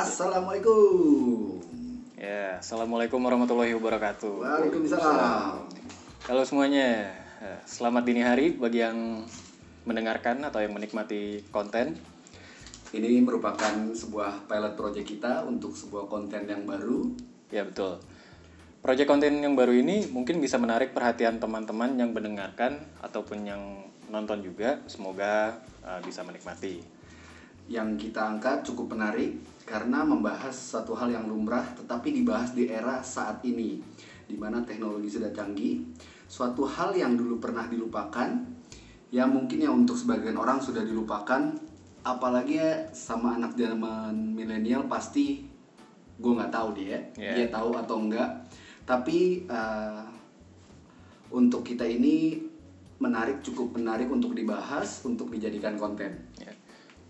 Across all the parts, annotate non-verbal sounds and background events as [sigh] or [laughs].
Assalamualaikum. Ya, assalamualaikum warahmatullahi wabarakatuh. Waalaikumsalam. Halo semuanya, Eh, selamat dini hari bagi yang mendengarkan atau yang menikmati konten. Ini merupakan sebuah pilot project kita untuk sebuah konten yang baru. Ya betul. Proyek konten yang baru ini mungkin bisa menarik perhatian teman-teman yang mendengarkan ataupun yang nonton juga. Semoga eh, bisa menikmati. Yang kita angkat cukup menarik karena membahas satu hal yang lumrah tetapi dibahas di era saat ini di mana teknologi sudah canggih. Suatu hal yang dulu pernah dilupakan yang mungkin ya untuk sebagian orang sudah dilupakan apalagi ya sama anak zaman milenial pasti gue nggak tahu dia Yeah. dia tahu atau enggak tapi eh, untuk kita ini menarik cukup menarik untuk dibahas untuk dijadikan konten Ya.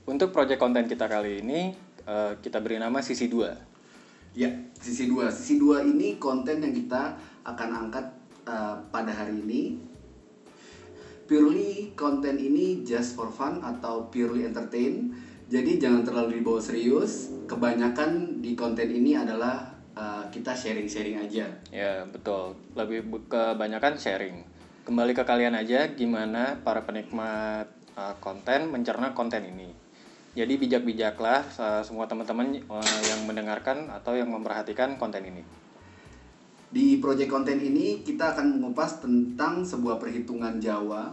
Untuk proyek konten kita kali ini eh, kita beri nama sisi 2. ya sisi dua sisi dua ini konten yang kita akan angkat eh, pada hari ini purely konten ini just for fun atau purely entertain jadi jangan terlalu dibawa serius kebanyakan di konten ini adalah eh, kita sharing-sharing aja Ya, betul. Lebih kebanyakan sharing. Kembali ke kalian aja gimana para penikmat uh, konten mencerna konten ini. Jadi bijak-bijaklah uh, semua teman-teman uh, yang mendengarkan atau yang memperhatikan konten ini. Di proyek konten ini kita akan mengupas tentang sebuah perhitungan Jawa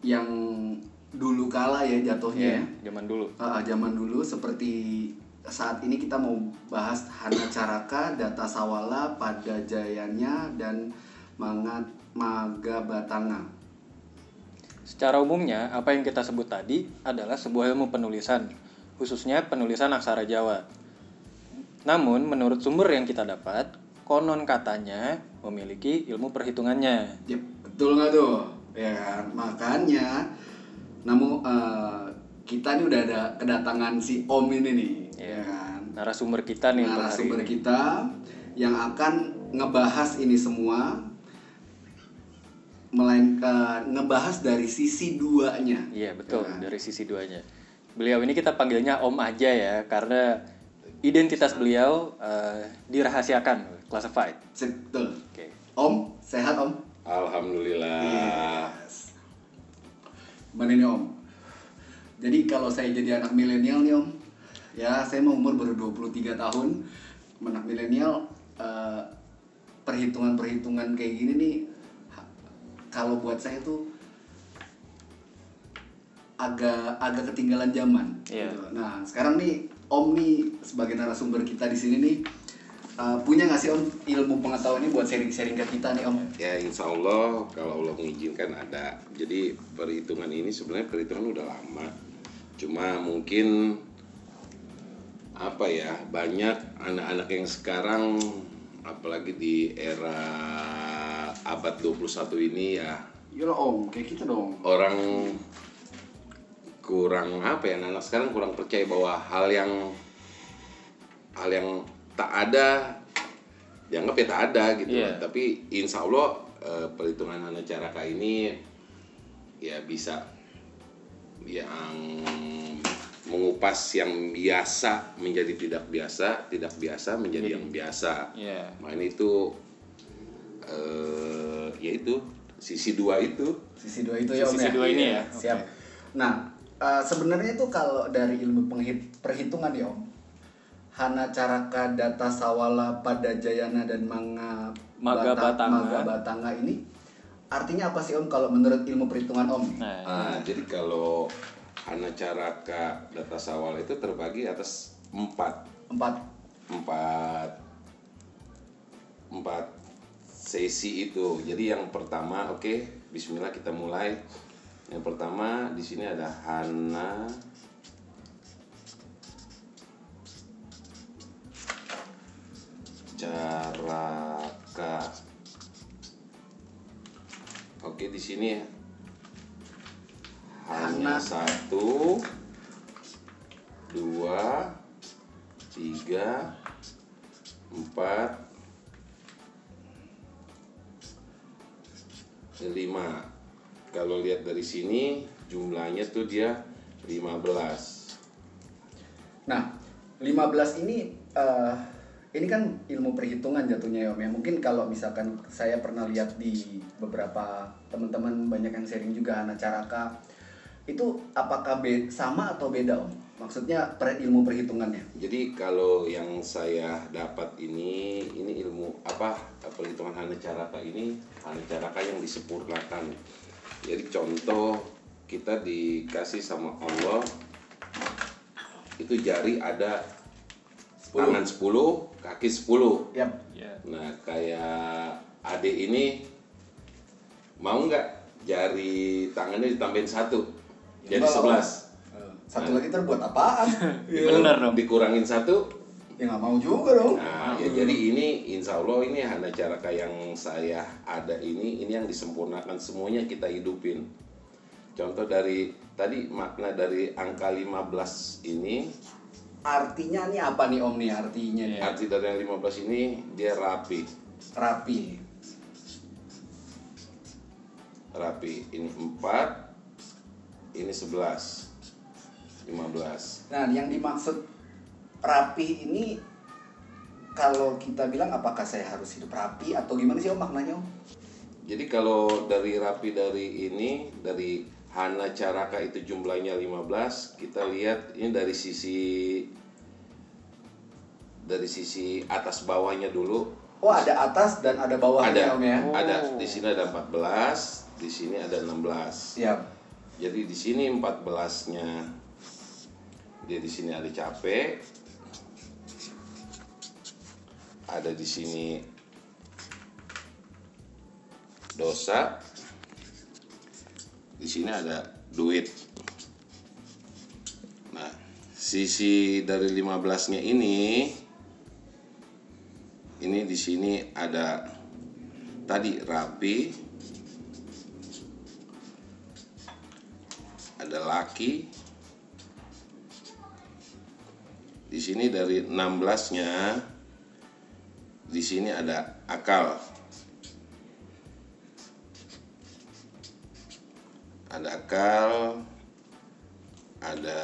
yang dulu kala ya jatuhnya. Ya, zaman dulu. Ah, zaman dulu seperti saat ini kita mau bahas Hana Caraka, Data Sawala, Pada Jayanya dan Mangat Maga Batanga. Secara umumnya, apa yang kita sebut tadi adalah sebuah ilmu penulisan, khususnya penulisan aksara Jawa. Namun, menurut sumber yang kita dapat, konon katanya memiliki ilmu perhitungannya. Yep, betul nggak tuh? Ya kan? Makanya, namun eh, kita nih udah ada kedatangan si Om ini nih, ya kan? Narasumber kita nih narasumber ini. kita yang akan ngebahas ini semua melainkan ngebahas dari sisi duanya. Iya betul Ya dari sisi duanya. Beliau ini kita panggilnya Om aja ya karena identitas beliau eh, dirahasiakan, classified. Betul. Oke. Om, sehat Om? Alhamdulillah. Yes. Mana ini Om? Jadi kalau saya jadi anak milenial nih Om, ya saya mau umur baru 23 tahun, anak milenial eh, perhitungan-perhitungan kayak gini nih kalau buat saya tuh agak agak ketinggalan zaman. Iya. gitu. Nah sekarang nih Om nih sebagai narasumber kita di sini nih eh, punya nggak sih Om ilmu pengetahuan ini buat sharing-sharing ke kita nih Om? Ya insya Allah kalau Allah mengizinkan ada. Jadi perhitungan ini sebenarnya perhitungan udah lama. Cuma mungkin apa ya banyak anak-anak yang sekarang apalagi di era abad 21 ini ya Iya Om, kayak gitu dong. orang kurang apa ya anak sekarang kurang percaya bahwa hal yang hal yang tak ada dianggap ya tak ada gitu Iya. tapi insya Allah eh, perhitungan anak caraka ini ya bisa yang mengupas yang biasa menjadi tidak biasa tidak biasa menjadi yang biasa Iya. main itu eh ya itu sisi dua itu Sisi dua itu ya Om Sisi ya? dua ini Iya, ya, Siap. Nah, eh, sebenarnya itu kalau dari ilmu perhitungan ya Om, Hana Caraka, Data Sawala, Pada Jayana dan Manga Maga Batanga. Maga Batanga ini artinya apa sih Om kalau menurut ilmu perhitungan Om? Nah, Ah, jadi kalau Hana Caraka Data Sawal itu terbagi atas empat Empat. empat empat sesi itu. Jadi yang pertama, oke, Bismillah kita mulai. Yang pertama di sini ada Hana Caraka. Oke, di sini hanya Hana. satu, dua, tiga, empat, lima. Kalau lihat dari sini jumlahnya tuh dia 15. Nah, 15 ini eh, ini kan ilmu perhitungan jatuhnya ya Om ya. Mungkin kalau misalkan saya pernah lihat di beberapa teman-teman banyak yang sharing juga Hana Caraka itu apakah be- sama atau beda Om? Maksudnya per ilmu perhitungannya. Jadi kalau yang saya dapat ini ini ilmu apa perhitungan hana caraka ini hana caraka yang disempurnakan. Jadi contoh kita dikasih sama Allah itu jari ada tangan 10, kaki 10. Yap. Ya. Nah, kayak adik ini mau nggak jari tangannya ditambahin satu, jadi Enggak lah, Om. 11. Satu lagi terbuat apaan? [laughs] Iya. Bener dong. Dikurangin satu, Ya nggak mau juga dong. Nah, ya jadi ini insya Allah ini hanya cara kayak yang saya ada ini, ini yang disempurnakan semuanya kita hidupin. Contoh dari tadi makna dari angka 15 ini, Artinya nih apa nih Om nih artinya nih? arti dari yang 15 ini dia rapi. Rapi. Rapi. Ini 4, ini 11. 15. Nah, yang dimaksud rapi ini kalau kita bilang apakah saya harus hidup rapi atau gimana sih Om maknanya Om? Jadi kalau dari rapi dari ini dari Hana Caraka itu jumlahnya 15, kita lihat ini dari sisi dari sisi atas bawahnya dulu. Oh, ada atas dan ada bawahnya ada Om ya? ada di sini ada 14, di sini ada 16. Siap. Jadi di sini 14-nya dia di sini ada capek. Ada di sini dosa. Di sini ada duit. Nah, sisi dari 15-nya ini ini di sini ada tadi rapi, ada laki. Di sini dari 16-nya di sini ada akal. Ada akal, ada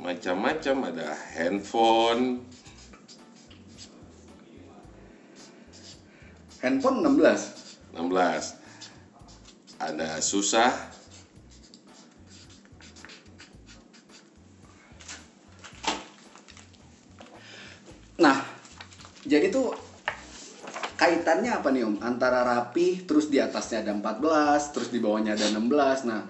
macam-macam, ada handphone, Handphone 16. 16 ada susah jadi tuh kaitannya apa nih Om? Antara rapi terus di atasnya ada 14, terus di bawahnya ada 16. Nah,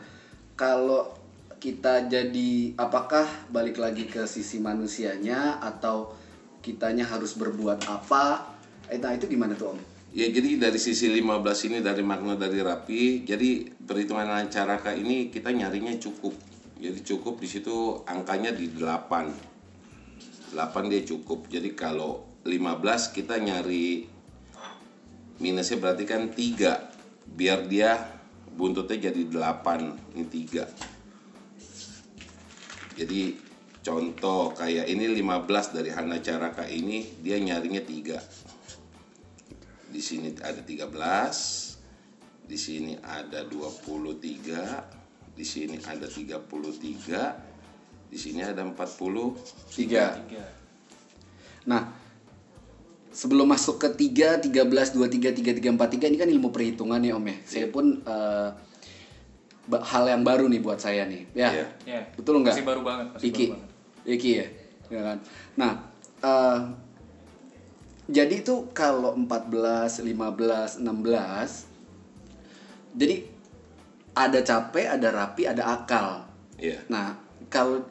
kalau kita jadi apakah balik lagi ke sisi manusianya atau kitanya harus berbuat apa? Eh, nah itu gimana tuh Om? ya jadi dari sisi 15 ini dari makna dari rapi jadi perhitungan lancaraka ini kita nyarinya cukup jadi cukup di situ angkanya di 8 8 dia cukup jadi kalau 15 kita nyari minusnya berarti kan 3 biar dia buntutnya jadi 8 ini 3 jadi contoh kayak ini 15 dari Hana Caraka ini dia nyarinya 3 di sini ada 13 di sini ada 23 di sini ada 33 di sini ada 40 Tiga. Tiga. Nah, sebelum masuk ke 3, 13, 23, 33, 43 ini kan ilmu perhitungan ya Om ya. Saya pun eh, ba- hal yang baru nih buat saya nih. Ya. Iya. Ya. Betul nggak? Masih baru banget. Masih Iki. baru banget. Iki ya. Ya kan. Nah, eh, jadi itu kalau 14, 15, 16 jadi ada capek, ada rapi, ada akal. ya Nah, kalau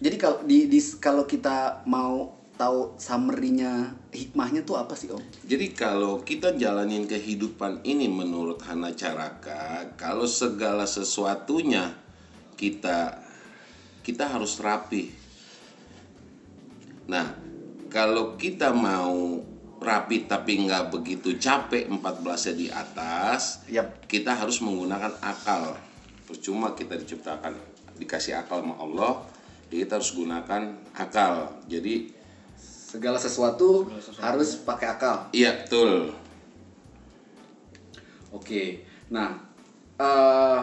jadi kalau di, di kalau kita mau tahu summary-nya hikmahnya tuh apa sih, Om? jadi kalau kita jalanin kehidupan ini menurut Hana Caraka kalau segala sesuatunya kita kita harus rapi nah kalau kita mau rapi tapi nggak begitu capek 14 di atas Yap. kita harus menggunakan akal percuma kita diciptakan dikasih akal sama Allah jadi kita harus gunakan akal jadi Segala sesuatu harus pakai akal. iya betul Oke. Nah, eh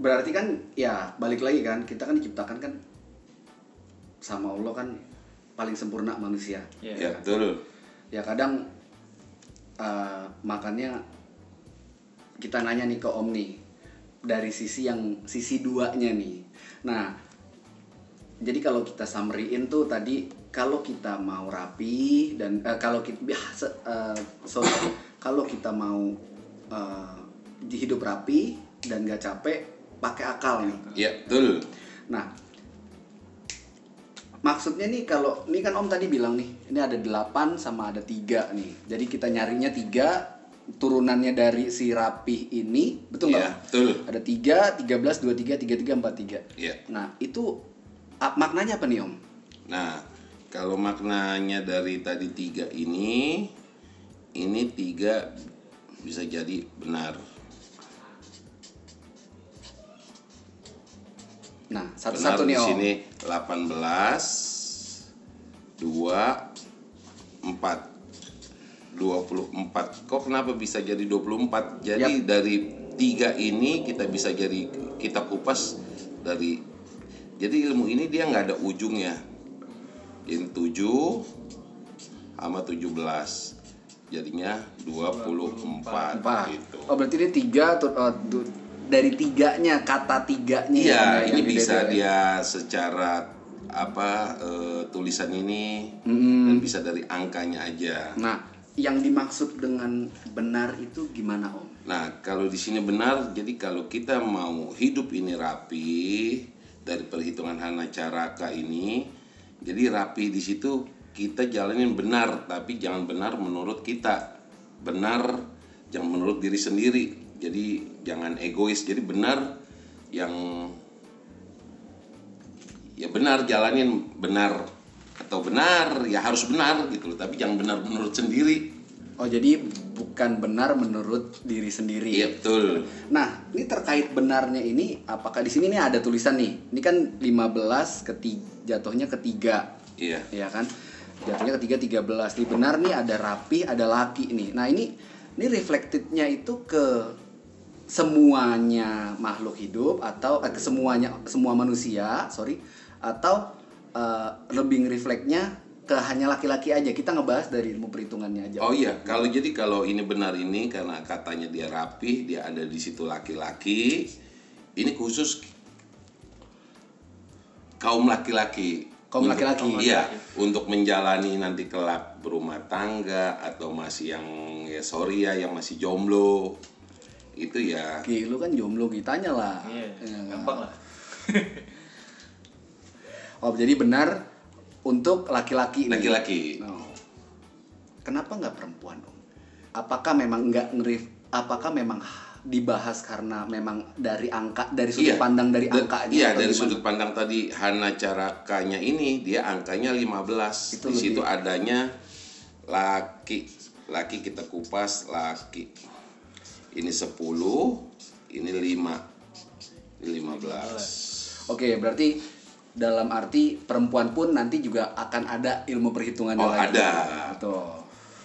berarti kan ya balik lagi kan kita kan diciptakan kan sama Allah kan paling sempurna manusia Iya. Ya, betul. ya kadang eh, makannya kita nanya nih ke Om nih dari sisi yang sisi duanya nih nah jadi kalau kita summary-in tuh tadi kalau kita mau rapi dan eh, kalau kita biasa eh, sorry kalau kita mau eh, hidup rapi dan gak capek pakai akal nih Ya, betul. Nah, maksudnya nih kalau ini kan Om tadi bilang nih, ini ada 8 sama ada tiga nih. Jadi kita nyarinya tiga turunannya dari si rapih ini, betul nggak? Iya, betul. Ada tiga, 13, 23, 33, 43. Iya. Nah, itu maknanya apa nih Om? Nah, kalau maknanya dari tadi tiga ini, ini tiga bisa jadi benar. Nah, satu-satu di nih Om. sini 18 2 4 24. Kok kenapa bisa jadi 24? Jadi dari tiga ini kita bisa jadi kita kupas dari jadi ilmu ini dia nggak ada ujungnya. Ini 7 sama 17. Jadinya 24 Empat. gitu. Oh, berarti ini tiga tur- oh, dari tiganya kata tiganya Iya, ya, ini yang bisa dede- dia secara apa eh, tulisan ini Mm-mm. dan bisa dari angkanya aja. Nah, yang dimaksud dengan benar itu gimana Om? Nah, kalau di sini benar, jadi kalau kita mau hidup ini rapi dari perhitungan Hana Caraka ini, jadi rapi di situ kita jalanin benar, tapi jangan benar menurut kita. Benar jangan menurut diri sendiri. Jadi jangan egois. Jadi benar yang ya benar jalanin benar atau benar ya harus benar gitu loh, tapi jangan benar menurut sendiri. Oh, jadi bukan benar menurut diri sendiri. Iya betul. Nah, ini terkait benarnya ini apakah di sini nih ada tulisan nih. Ini kan 15 ketiga jatuhnya ketiga. Iya. Ya kan? Jatuhnya ketiga 13. Di benar nih ada rapi, ada laki nih. Nah, ini ini reflectednya itu ke semuanya makhluk hidup atau eh, ke semuanya semua manusia, sorry, atau eh, lebih refleksnya ke hanya laki-laki aja. Kita ngebahas dari ilmu perhitungannya aja. Oh iya, kalau jadi kalau ini benar ini karena katanya dia rapi, dia ada di situ laki-laki. Ini khusus kaum laki-laki. Kaum laki-laki. Iya, untuk menjalani nanti kelak berumah tangga atau masih yang ya sorry ya yang masih jomblo. Itu ya Ki, lu kan jomblo kitanya lah. Iya, Ya gampang lah. Oh, jadi benar untuk laki-laki laki-laki. Oh. Kenapa nggak perempuan, Om? Apakah memang nggak ngerif? Apakah memang dibahas karena memang dari angka, dari sudut pandang dari Da- angkanya? Iya, dari gimana? sudut pandang tadi Hana Carakanya ini dia angkanya 15. Itu Di situ lebih- adanya laki. Laki kita kupas laki. Ini 10, ini 5. Ini 15. Oke, berarti dalam arti perempuan pun nanti juga akan ada ilmu perhitungannya Oh, lagi. ada. Betul.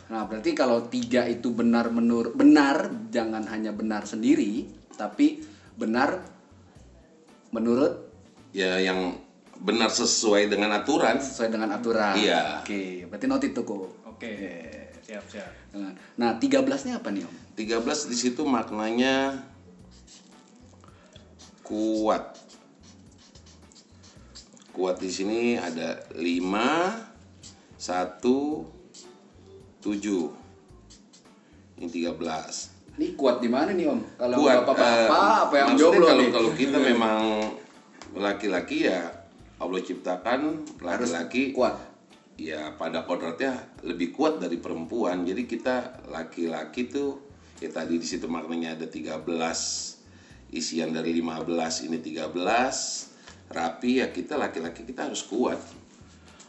Nah, berarti kalau tiga itu benar menur benar, jangan hanya benar sendiri, tapi benar menurut Ya yang benar sesuai dengan aturan. sesuai dengan aturan. Iya. Oke, berarti notit tuh kok. Oke, siap siap. Nah, 13-nya apa nih, Om? 13 di situ maknanya kuat. Kuat di sini ada 5 1 7. Ini 13. Ini kuat di mana nih, Om? Kalau Kuat bapak-bapak eh, apa yang maksudnya jomblo kalau nih? kalau kita memang laki-laki ya Allah ciptakan laki-laki kuat. ya pada kodratnya lebih kuat dari perempuan. Jadi kita laki-laki tuh ya tadi di situ maknanya ada 13 isian dari 15 ini 13 rapi ya kita laki-laki kita harus kuat.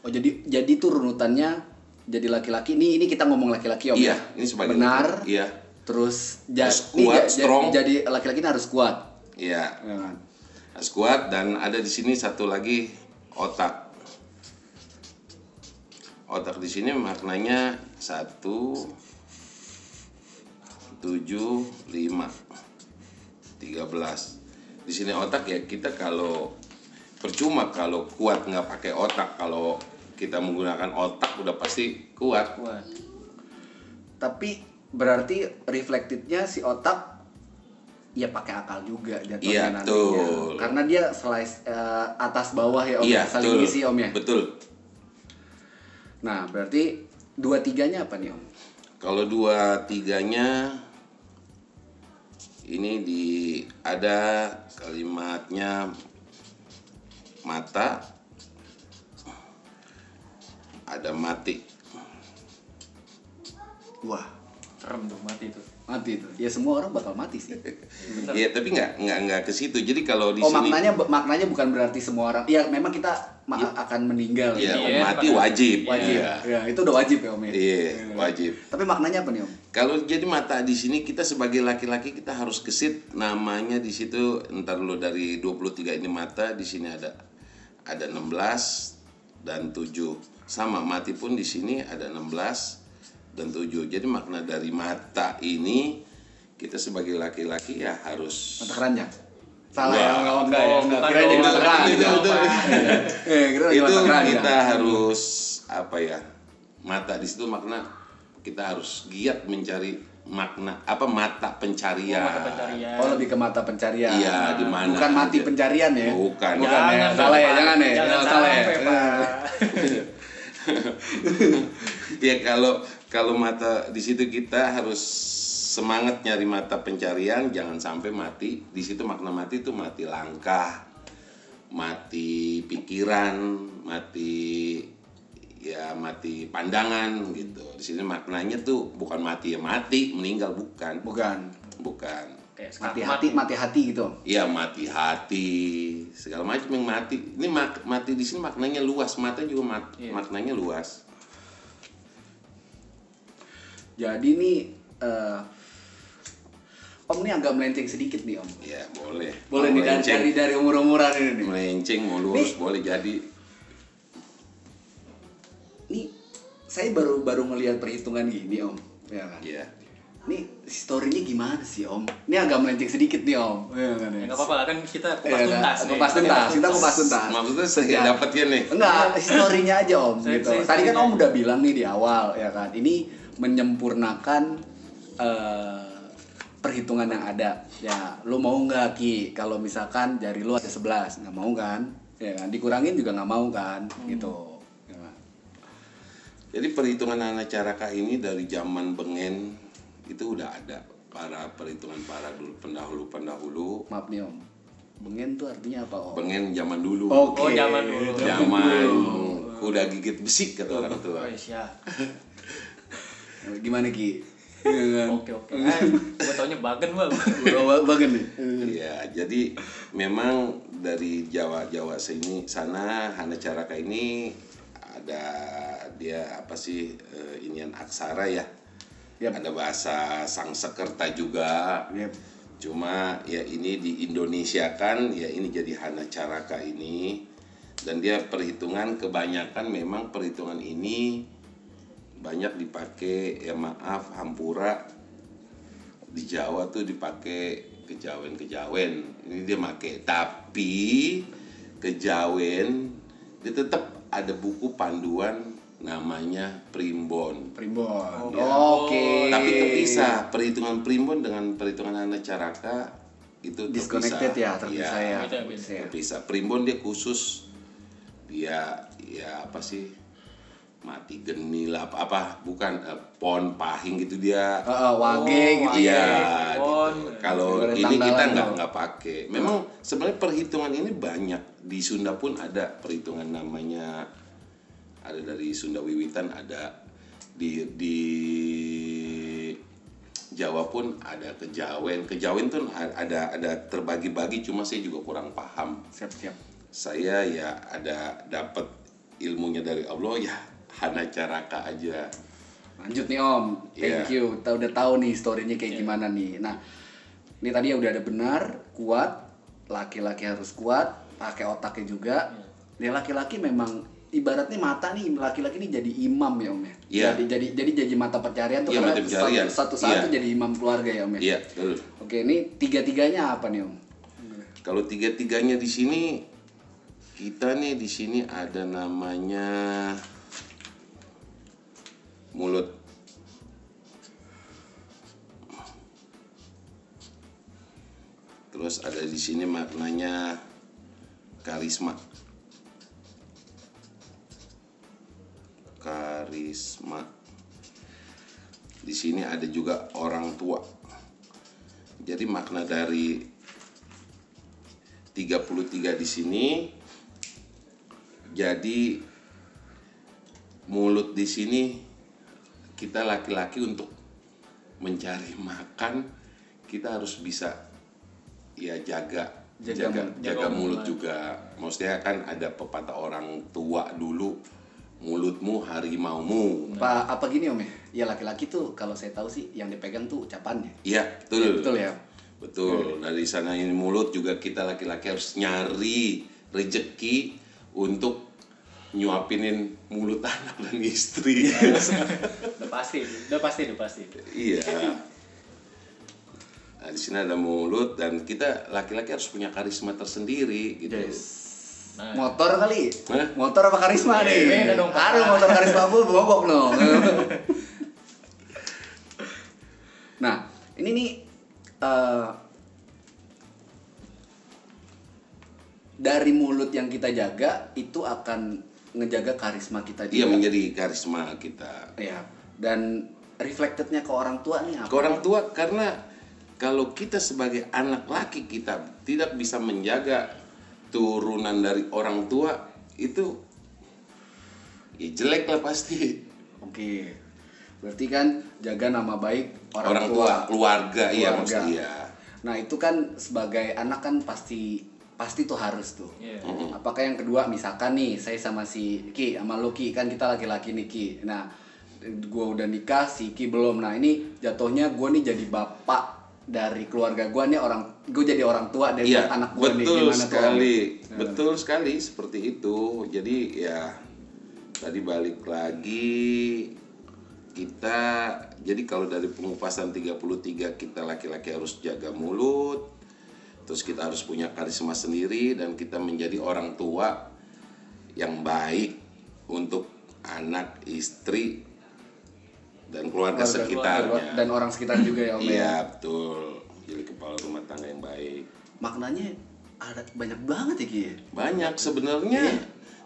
Oh, jadi jadi tuh runutannya jadi laki-laki. Ini ini kita ngomong laki-laki, Om. Iya, ya? ini sebagai benar. Iya. Terus ja- Harus ini kuat, ja- strong. Jadi laki-laki ini harus kuat. Iya. Ya? Harus kuat dan ada di sini satu lagi otak. Otak di sini maknanya satu tujuh lima tiga belas. di sini otak ya kita kalau percuma kalau kuat nggak pakai otak kalau kita menggunakan otak udah pasti kuat Kuat. Tapi berarti reflectednya si otak ya pakai akal juga jatuhnya Iya, nantinya. Karena dia slice eh, atas bawah ya om, iya ya? saling betul isi om ya. betul Nah berarti dua tiganya apa nih om? kalau dua tiganya ini di ada kalimatnya mata ada mati Wah Serem tuh mati tuh. mati itu. Ya semua orang bakal mati sih. Iya tapi nggak nggak nggak ke situ jadi kalau di oh sini maknanya maknanya bukan berarti semua orang. Ya memang kita ma- akan meninggal. ya Iya, mati wajib Wajib. Iya. Ya itu udah wajib ya om ya. Iya, wajib Tapi maknanya apa nih om? Kalau jadi mata di sini kita sebagai laki-laki kita harus kesit namanya di situ entar lu dari 23 ini mata di sini ada ada 16 dan 7. Sama mati pun di sini ada 16 dan 7. Jadi makna dari mata ini kita sebagai laki-laki ya harus Mata keranjang. Salah ya enggak enggak ya. Enggak kira jadi mata keranjang. Itu- itu- Eh, itu kita harus apa ya? Mata di situ makna kita harus giat mencari makna apa mata pencarian. Mata pencarian. Oh lebih ke mata pencarian. Iya, di mana Bukan mati aja. pencarian ya. Bukan. Bukan ya. Jangan, Salah ya, jangan ya. Jangan Jangan salah ya. [laughs] ya kalau kalau mata di situ kita harus semangat nyari mata pencarian jangan sampai mati di situ makna mati itu mati langkah mati pikiran mati ya mati pandangan gitu di sini maknanya tuh bukan mati ya mati meninggal bukan Bukan. bukan Kayak Mati hati, mati hati gitu. Iya mati hati segala macam yang mati ini mak- mati di sini maknanya luas mata juga mak- Iya. maknanya luas Jadi nih eh, Om nih agak melenceng sedikit nih Om. Ya boleh. Boleh Mau nih dari dari, dari umur-umuran ini nih. melenceng mau lurus boleh jadi. Saya baru baru ngelihat perhitungan gini Om. Ya kan? Ya. Nih storynya gimana sih Om? Ini agak melenceng sedikit nih Om. Ya kan? Ya nggak apa-apa lah kan kita kupas Iya kan? tuntas nih. Kupas tuntas, kita kupas tuntas. Maksudnya saya Ya. dapatnya nih. Enggak, historinya aja Om Saya- gitu. saya- Tadi kan saya- Om udah bilang nih di awal ya kan. Ini menyempurnakan eh, perhitungan yang ada. Ya, lu mau nggak Ki kalau misalkan jari lu ada 11, nggak mau kan? Ya kan, dikurangin juga nggak mau kan? Gitu. Jadi perhitungan anak caraka ini dari zaman Bengen itu udah ada para perhitungan para dulu pendahulu pendahulu. Maaf nih Om. Bengen tuh artinya apa Om? Bengen zaman dulu. Oke. Oh zaman dulu. Zaman kuda gigit besi kata orang tua. Oh, siap. [laughs] Gimana Ki? Oke oke. Eh, gua taunya bagen bang. Bagen nih. Ya, jadi memang dari Jawa Jawa sini sana Hana Caraka ini ada dia apa sih eh, inian aksara ya. Yap. Ada bahasa Sangsekerta juga. Yep. Cuma ya ini di Indonesia kan ya ini jadi Hana Caraka ini dan dia perhitungan kebanyakan memang perhitungan ini banyak dipakai ya maaf hampura di Jawa tuh dipakai kejawen-kejawen ini dia pakai tapi kejawen dia tetap ada buku panduan namanya primbon Primbon. Ya. Oke. tapi terpisah perhitungan primbon dengan perhitungan anak caraka itu terpisah Disconnected ya, terpisah ya. Beda, beda. Terpisah ya. terpisah primbon dia khusus dia ya apa sih mati geni lah apa apa bukan eh, pon pahing gitu dia Heeh, wage gitu Iya, Wage, pon. gitu. Kalau ini kita nggak nggak pakai. Memang sebenarnya perhitungan ini banyak di Sunda pun ada perhitungan namanya ada dari Sunda Wiwitan ada di di Jawa pun ada kejawen. Kejawen tuh ada ada terbagi-bagi cuma saya juga kurang paham. Siap-siap. Saya ya ada dapat ilmunya dari Allah ya hana caraka aja. Lanjut nih Om, thank Iya. you. Kita udah tahu nih storynya kayak gimana nih. Nah, ini tadi ya udah ada benar, kuat, laki-laki harus kuat, pakai otaknya juga. Dia laki-laki memang ibaratnya mata nih laki-laki ini jadi imam ya Om ya. Iya. Jadi jadi jadi jadi mata pencarian tuh Iya, karena mata pencarian. Satu, satu Iya. tuh jadi imam keluarga ya Om ya. Iya, betul. Oke, ini tiga-tiganya apa nih Om? Kalau tiga-tiganya di sini kita nih di sini ada namanya mulut. Terus ada di sini maknanya karisma. Karisma. Di sini ada juga orang tua. Jadi makna dari 33 di sini jadi mulut di sini kita laki-laki untuk mencari makan kita harus bisa ya jaga Jaga jaga, mulut. jaga mulut mulut. juga maksudnya kan ada pepatah orang tua dulu mulutmu harimaumu Apa apa gini om ya? Ya laki-laki tuh kalau saya tahu sih yang dipegang tuh ucapannya. iya betul Ya, betul ya. Betul, dari sana ini mulut juga kita laki-laki harus nyari rejeki untuk nyuapinin mulut [laughs] anak dan istri. udah pasti udah pasti udah pasti iya. Nah, di sini ada mulut dan kita laki-laki harus punya karisma tersendiri gitu. Yes. Nah. Motor kali. Hah? Motor apa karisma nih? beda dong. Aduh, motor karisma apa bobok no. [laughs] nah, ini nih eh, dari mulut yang kita jaga itu akan ngejaga karisma kita Dia juga. menjadi karisma kita. Ya. Dan reflectednya ke orang tua nih apa? Ke orang tua karena kalau kita sebagai anak laki kita tidak bisa menjaga turunan dari orang tua itu ya jelek lah pasti. Oke. Berarti kan jaga nama baik orang, Orang, tua, keluarga, iya Keluarga. maksudnya. iya. Nah itu kan sebagai anak kan pasti pasti tuh harus tuh. Iya. Apakah yang kedua misalkan nih saya sama si Ki sama lu Ki kan kita laki-laki nih Ki. Nah gua udah nikah si Ki belum. Nah ini jatuhnya gua nih jadi bapak dari keluarga gua nih orang gue jadi orang tua dari Iya, anak gua nih betul gimana tuh, sekali, betul sekali seperti itu. Jadi ya tadi balik lagi kita jadi kalau dari pengupasan 33 kita laki-laki harus jaga mulut, terus kita harus punya karisma sendiri dan kita menjadi orang tua yang baik untuk anak, istri dan keluarga, Keluarga, sekitarnya. dan orang sekitar juga ya Om ya. Iya, betul. Jadi kepala rumah tangga yang baik. Maknanya ada banyak banget ya Ki. ya? Banyak sebenarnya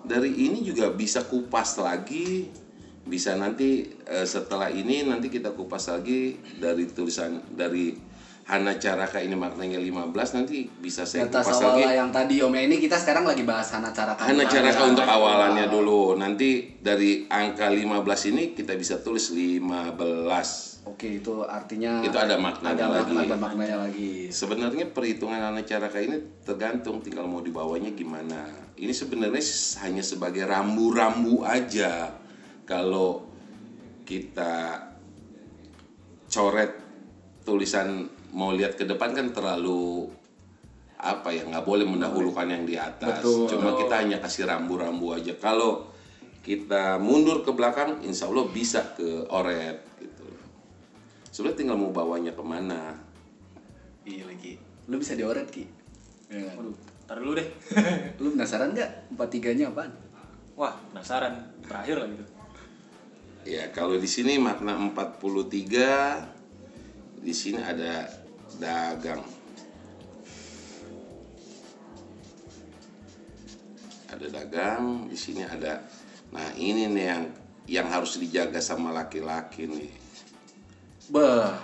dari ini juga bisa kupas lagi. Bisa nanti eh, setelah ini nanti kita kupas lagi dari tulisan dari Hana Caraka ini maknanya 15 nanti bisa saya Data kupas lagi. yang tadi Om ya ini kita sekarang lagi bahas Hana Caraka. Hana. Caraka untuk awalannya dulu. Nanti dari angka 15 ini kita bisa tulis 15. Oke, itu artinya Itu ada maknanya ada, lagi. Ada maknanya lagi. Sebenarnya perhitungan anak caraka ini tergantung tinggal mau dibawanya gimana. Ini sebenarnya hanya sebagai rambu-rambu aja. Kalau kita coret tulisan mau lihat ke depan kan terlalu apa ya nggak boleh mendahulukan yang di atas. Betul. Cuma kita hanya kasih rambu-rambu aja. Kalau kita mundur ke belakang, insya Allah bisa ke oret gitu. Sebenarnya tinggal mau bawanya ke mana. Iya lagi. Lu bisa dioret Ki. Ya waduh tar dulu deh [laughs] Lu penasaran nggak empat tiganya apaan? wah penasaran terakhir lah gitu Ya, kalau di sini makna 43 di sini ada dagang. Ada dagang, di sini ada Nah, ini nih yang yang harus dijaga sama laki-laki nih. Bah.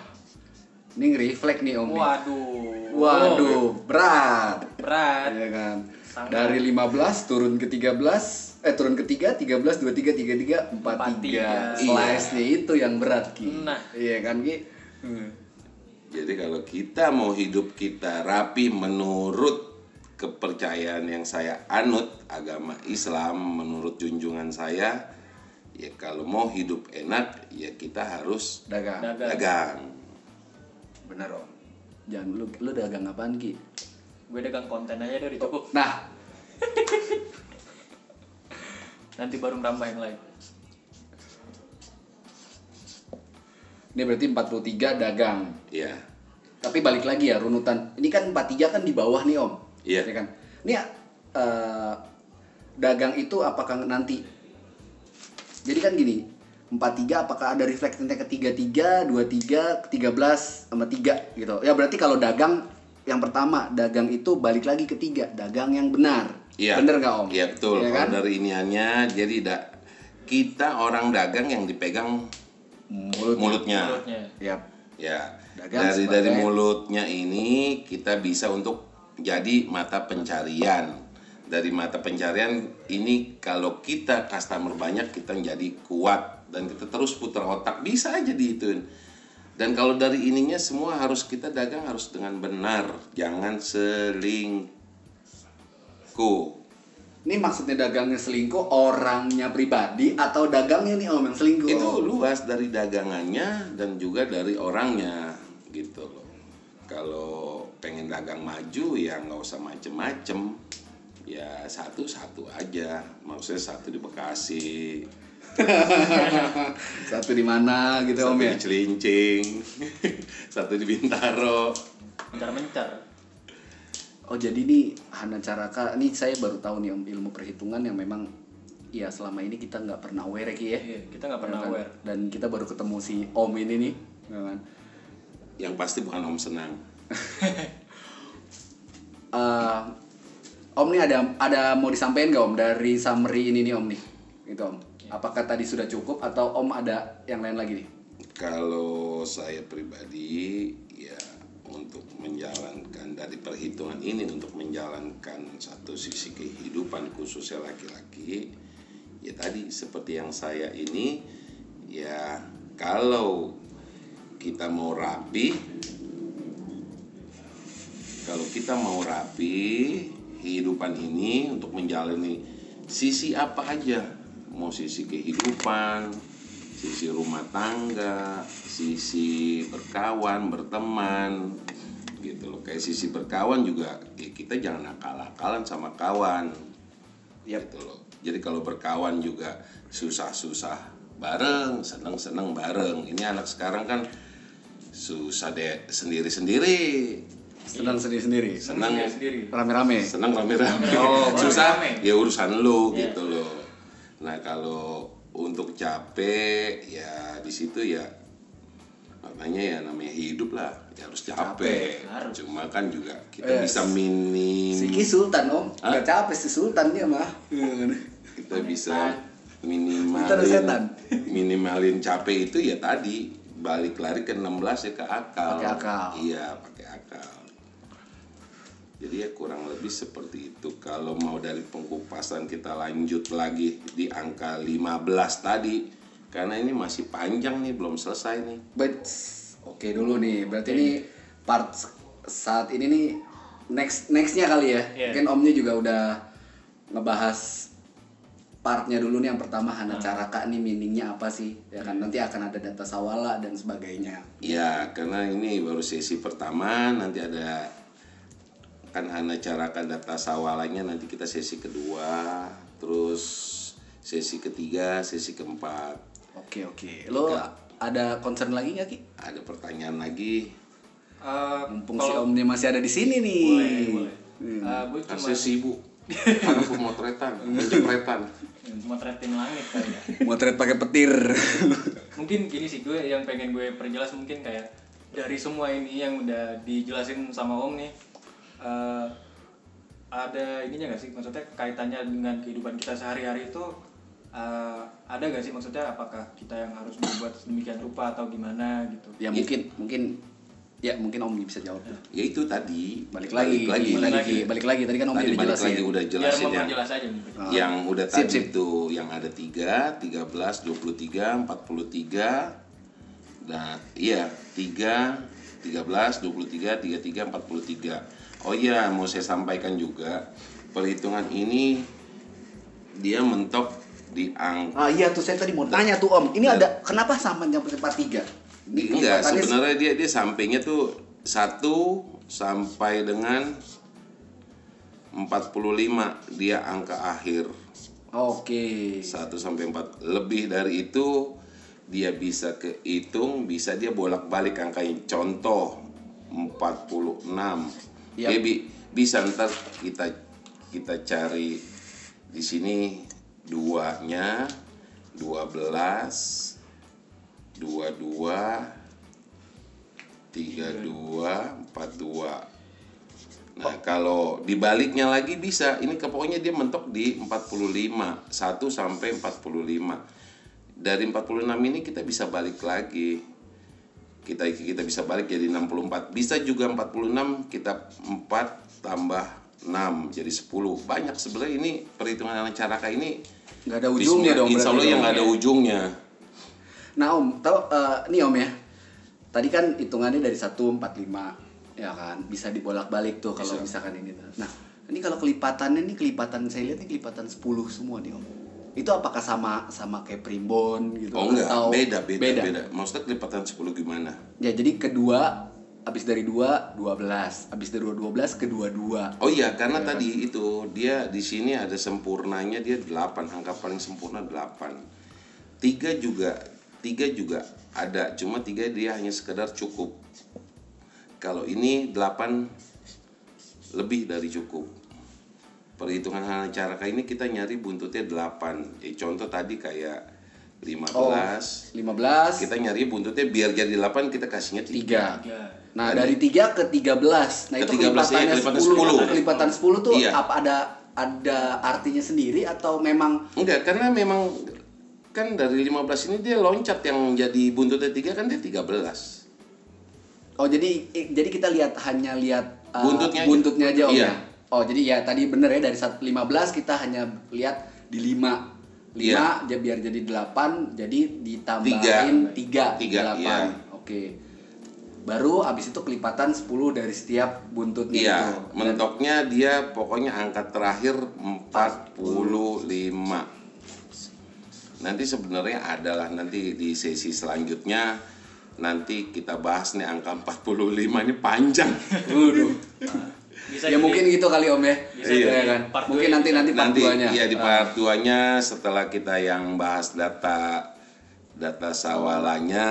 Ini refleks nih Om. nih. waduh Waduh, berat. berat Ya kan. Sangat. Dari 15 turun ke 13, eh turun ke 3, 13, 23, 33, 43. 43. Slice-nya itu yang berat Ki. Nah. Iya kan Ki? Hmm. Jadi kalau kita mau hidup kita rapi menurut kepercayaan yang saya anut agama Islam menurut junjungan saya ya kalau mau hidup enak ya kita harus Dagang. Dagang. dagang. Bener Om. Jangan lu lu dagang apaan Ki? gue dagang konten aja udah cukup Nah, [laughs] nanti baru nambah yang lain ini berarti 43 dagang. Ya, Tapi balik lagi ya runutan. Ini kan 43 kan di bawah nih Om. Iya. Ya kan? Ini eh, dagang itu apakah nanti jadi kan gini 43 apakah ada reflectingnya ke 33, 23, ke 13 sama 3 gitu. Ya berarti kalau dagang yang pertama dagang itu balik lagi ke tiga dagang yang benar. Iya. Bener nggak om? Iya betul. Iya Kalau kan? dari iniannya jadi da, kita orang dagang yang dipegang Mulut. mulutnya. Menurutnya. Ya. Ya. Dagang dari sebagai- dari mulutnya ini kita bisa untuk jadi mata pencarian. Dari mata pencarian ini kalau kita customer banyak kita menjadi kuat dan kita terus putar otak bisa aja diituin. Dan kalau dari ininya semua harus kita dagang harus dengan benar, jangan selingkuh. Ini maksudnya dagangnya selingkuh orangnya pribadi atau dagangnya nih om yang selingkuh? itu luas dari dagangannya dan juga dari orangnya gitu loh kalau pengen dagang maju ya nggak usah macem-macem ya satu satu aja maksudnya satu di Bekasi [laughs] Satu di mana gitu satu om ya? di Cilincing [laughs] satu di Bintaro Mencar-mencar. Oh jadi ini Hana Caraka, ini saya baru tahu nih om ilmu perhitungan yang memang ya selama ini kita nggak pernah aware Ki, ya. Iya, kita nggak pernah Ya kan? aware. Dan kita baru ketemu si Om ini nih, ya kan? yang pasti bukan Om Senang [laughs] Eh, om nih ada ada mau disampaikan nggak Om dari summary ini nih Om nih, gitu Om. Apakah tadi sudah cukup atau Om ada yang lain lagi nih? Kalau saya pribadi ya untuk menjalankan dari perhitungan ini untuk menjalankan satu sisi kehidupan khususnya laki-laki ya tadi seperti yang saya ini ya kalau kita mau rapi kalau kita mau rapi kehidupan ini untuk menjalani sisi apa aja mau sisi kehidupan sisi rumah tangga sisi berkawan berteman gitu loh kayak sisi berkawan juga ya kita jangan akal-akalan sama kawan Yap. gitu loh jadi kalau berkawan juga susah-susah bareng seneng-seneng bareng ini anak sekarang kan susah deh sendiri-sendiri Senang sendiri-sendiri, senang sendiri. rame-rame. senang rame-rame Oh, [laughs] susah rame. ya urusan lu Iya. gitu loh nah kalau untuk capek ya di situ ya makanya ya namanya hidup lah ya harus capek, Harus. cuma kan juga kita Yes. bisa minim Si Ki Sultan Om, Hah? nggak capek si Sultan dia mah. kita bisa minimalin Kita minimalin capek itu ya tadi balik lari ke 16 ya ke akal Pakai akal. iya pakai akal jadi ya kurang lebih seperti itu kalau mau dari pengkupasan kita lanjut lagi di angka 15 tadi karena ini masih panjang nih belum selesai nih But oke dulu nih, berarti ini part saat ini nih next nextnya kali ya. Iya. Mungkin omnya juga udah ngebahas partnya dulu nih yang pertama Hana Caraka nih meaningnya apa sih? Ya kan nanti akan ada data sawala dan sebagainya. Ya, karena ini baru sesi pertama, nanti ada kan hanya carakan data sawalanya nanti kita sesi kedua, terus sesi ketiga, sesi keempat. Oke oke. Lo ada concern lagi nggak Ki? Ada pertanyaan lagi? Eh, Mumpung si kalau- omnya masih ada di sini nih. boleh, boleh. Hmm. Eh, gue cuma sibuk. [laughs] Ada pemotretan, penjepretan. cuma tretin langit kali ya. Motret pakai petir. mungkin gini sih gue yang pengen gue perjelas mungkin kayak dari semua ini yang udah dijelasin sama om nih eh, ada ininya gak sih maksudnya kaitannya dengan kehidupan kita sehari-hari itu eh, ada gak sih maksudnya apakah kita yang harus berbuat sedemikian rupa atau gimana gitu ya mungkin mungkin ya mungkin om bisa jawab. Ya itu tadi. Balik lagi, lagi. balik lagi. lagi, balik lagi. Tadi kan om Tadi udah balik jelasin. lagi udah jelasin yang memperjelas aja nih Ah. yang udah Sip, tadi sip. itu yang ada 3, 13, 23, 43 Nah, iya, 3, 13, 23, 33, 43 Oh iya, mau saya sampaikan juga Perhitungan ini dia mentok di angka Ah iya tuh saya tadi mau tanya tuh om. Ini ada kenapa sampai nyampe tempat tiga? Enggak, sebenarnya dia dia sampainya tuh 1 sampai dengan 45 dia angka akhir Oke. 1 sampai 4 lebih dari itu dia bisa kehitung bisa dia bolak-balik angkanya contoh 46 Yap. dia bi- bisa ntar kita kita cari di sini duanya 12 22 32 42 Nah, kalau dibaliknya lagi bisa. Ini ke pokoknya dia mentok di 45, 1 sampai 45. Dari 46 ini kita bisa balik lagi. Kita kita bisa balik jadi 64. Bisa juga 46 kita 4 tambah 6 jadi 10. Banyak sebenarnya ini perhitungan anak caraka ini Nggak ada ujungnya dong Insya Allah yang nggak ada ya. ujungnya. Nah om, tahu eh, nih om ya. Tadi kan hitungannya dari 145 ya kan, bisa dibolak-balik tuh kalau misalkan ini. Nah, ini kalau kelipatannya nih kelipatan saya lihat ini kelipatan 10 semua nih om. Itu apakah sama sama kayak primbon gitu Oh enggak, atau beda, beda, beda, Maksudnya kelipatan 10 gimana? Ya, jadi kedua habis dari 2 12, habis dari 2 12 kedua 2. Oh iya, karena tadi itu dia di sini ada sempurnanya dia 8, angka paling sempurna 8. Tiga juga, tiga juga ada, cuma tiga dia hanya sekedar cukup. Kalau ini 8 lebih dari cukup. Perhitungan hal cara kayak ini kita nyari buntutnya 8. Eh, contoh tadi kayak 15. Oh, 15 Kita nyari buntutnya biar jadi 8 kita kasihnya 3. 3. Nah, dari 3 ke 13. Nah, itu 13, iya, kelipatannya kelipatan 10. 10. Kelipatan 10 tuh Iya. apa ada ada artinya sendiri atau memang Enggak, karena memang kan dari 15 ini dia loncat yang jadi buntutnya 3 kan dia 13. Oh jadi eh, jadi kita lihat hanya lihat uh, Buntutnya aja. buntutnya aja, Om Iya. ya. Oh jadi ya tadi bener ya dari sat- 15 kita hanya lihat di 5 5 Iya. ja- biar jadi 8 jadi ditambahin 3 Tiga, 8. iya. Oke. Baru abis itu kelipatan 10 dari setiap buntutnya Iya, itu. Dan- mentoknya dia pokoknya angka terakhir 45. Nanti sebenarnya adalah nanti di sesi selanjutnya nanti kita bahas nih angka 45 ini panjang. Waduh. Bisa ya jadi- mungkin gitu kali Om ya. Bisa Iya jadi kan. part Mungkin nanti ya. nanti part nanti 2-nya. iya di part 2-nya setelah kita yang bahas data data sawalanya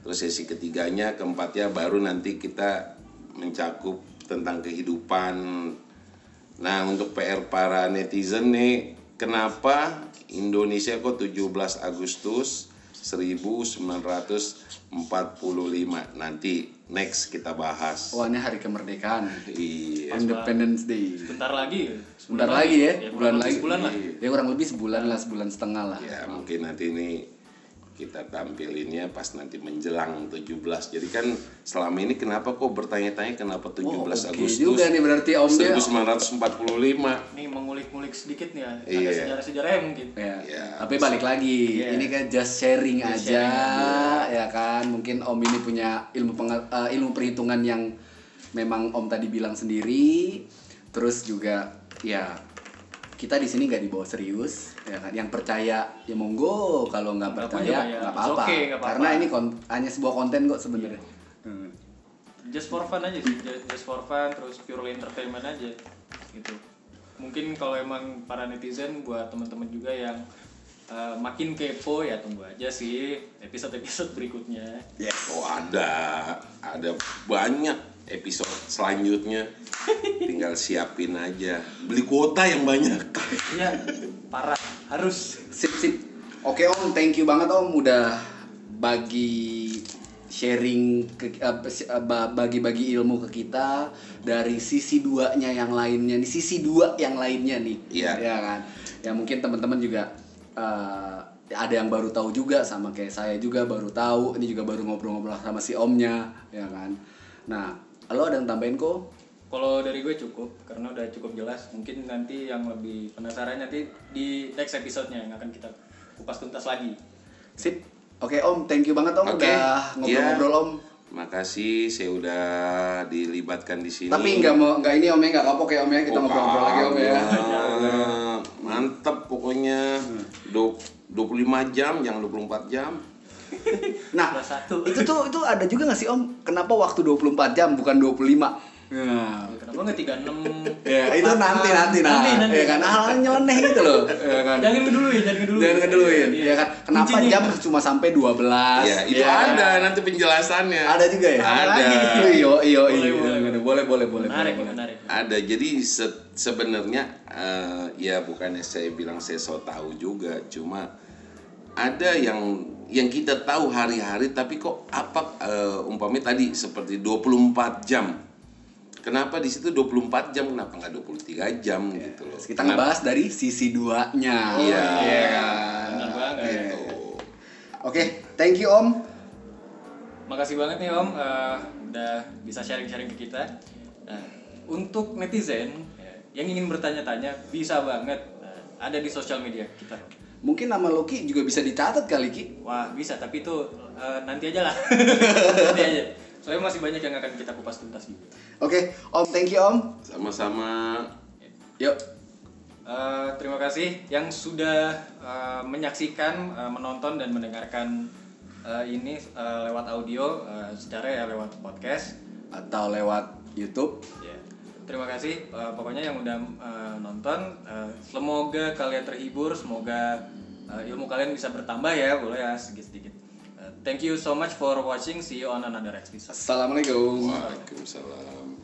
terus sesi ketiganya keempatnya baru nanti kita mencakup tentang kehidupan nah untuk PR para netizen nih kenapa Indonesia kok 17 Agustus 1945 nanti next kita bahas Wah, ini hari kemerdekaan. iya Independence Day. Bentar lagi. Sebentar lagi ya, kurang bulan lagi. Sebulan lah. Ya kurang lebih sebulan lah, sebulan setengah lah. Ya mungkin nanti ini kita tampilinnya pas nanti menjelang 17 Jadi kan selama ini kenapa kok bertanya-tanya kenapa 17 Wah, oke Agustus juga nih berarti omnya. 1945 Nih mengulik-ngulik sedikit nih ya. Ada Iya. sejarah-sejarahnya mungkin. Ya. Ya, Tapi balik lagi, Iya. ini kan just sharing Just aja, sharing ya kan. Mungkin Om ini punya ilmu eh, ilmu perhitungan yang memang Om tadi bilang sendiri. Terus juga ya kita di sini nggak dibawa serius, ya kan. Yang percaya ya monggo, kalau nggak percaya ya. nggak apa-apa. okay. Karena ini kon- hanya sebuah konten kok sebenarnya. Hmm. Just for fun aja sih. Just, for fun terus purely entertainment aja gitu. Mungkin kalau emang para netizen buat teman-teman juga yang uh, makin kepo ya tunggu aja sih episode-episode berikutnya. Oh ada Ada banyak episode selanjutnya Tinggal siapin aja Beli kuota yang banyak Iya, parah. Harus. Sip sip. Oke Om, thank you banget Om udah bagi sharing ke eh, ba- bagi-bagi ilmu ke kita dari sisi duanya yang lainnya nih, sisi dua yang lainnya nih. Iya. Ya kan. Ya mungkin teman-teman juga eh, ada yang baru tahu juga sama kayak saya juga baru tahu. Ini juga baru ngobrol-ngobrol sama si Omnya, ya kan. Nah, lo ada yang tambahin kok? Kalau dari gue cukup karena udah cukup jelas. Mungkin nanti yang lebih penasaran nanti di next episode-nya yang akan kita kupas tuntas lagi. Sip. Oke Om, thank you banget Om Oke. udah ngobrol-ngobrol Iya. Om. Makasih saya udah dilibatkan di sini Tapi nggak mau nggak ini om ya nggak kapok ya om ya kita Oh, ngobrol-ngobrol lagi om ya. [laughs] kagak. Mantep pokoknya Du- 25 jam jangan 24 jam [laughs] Nah itu tuh itu ada juga nggak sih om? Kenapa waktu 24 jam bukan 25? Nah, Kenapa nggak 36? ya itu nanti nanti nah. Nanti, nanti. Ya kan hal nyeleneh gitu loh. Ya kan. Jangan ngeduluin, jangan ngeduluin. Jangan ngeduluin. Iya. Ya kan. Kenapa Kuncinya jam cuma sampai 12? Ya, itu Ya kan? ada nanti penjelasannya. Ada juga ya? Ada. Iyo iyo Boleh, iyo. boleh. Boleh boleh boleh. Menarik, boleh. menarik. Ada. Jadi se- sebenarnya eh, ya bukannya saya bilang saya so tahu juga, cuma ada yang yang kita tahu hari-hari tapi kok apa eh, umpamanya tadi seperti 24 jam. Kenapa di situ 24 jam kenapa nggak 23 jam gitu loh. Kita Kenapa? ngebahas dari sisi duanya. Iya. Iya kan. Banget. Gitu. Oke, thank you Om. Makasih banget nih Om eh, udah bisa sharing-sharing ke kita. Nah, untuk netizen ya, yang ingin bertanya-tanya bisa banget eh, ada di sosial media kita. Mungkin nama Loki juga bisa dicatat kali Ki. Wah bisa tapi itu eh, nanti aja lah. [laughs] nanti aja. Soalnya masih banyak yang akan kita kupas tuntas gitu. Oke, Om, thank you Om. Sama-sama Yuk. Eh, terima kasih yang sudah eh, menyaksikan, eh, menonton dan mendengarkan eh, ini eh, lewat audio eh, secara ya lewat podcast. Atau lewat YouTube. Ya. Terima kasih eh, pokoknya yang udah eh, nonton. Eh, semoga kalian terhibur, semoga eh, ilmu kalian bisa bertambah ya, boleh ya sedikit-sedikit. Eh, thank you so much for watching. See you on another episode. Assalamualaikum. Waalaikumsalam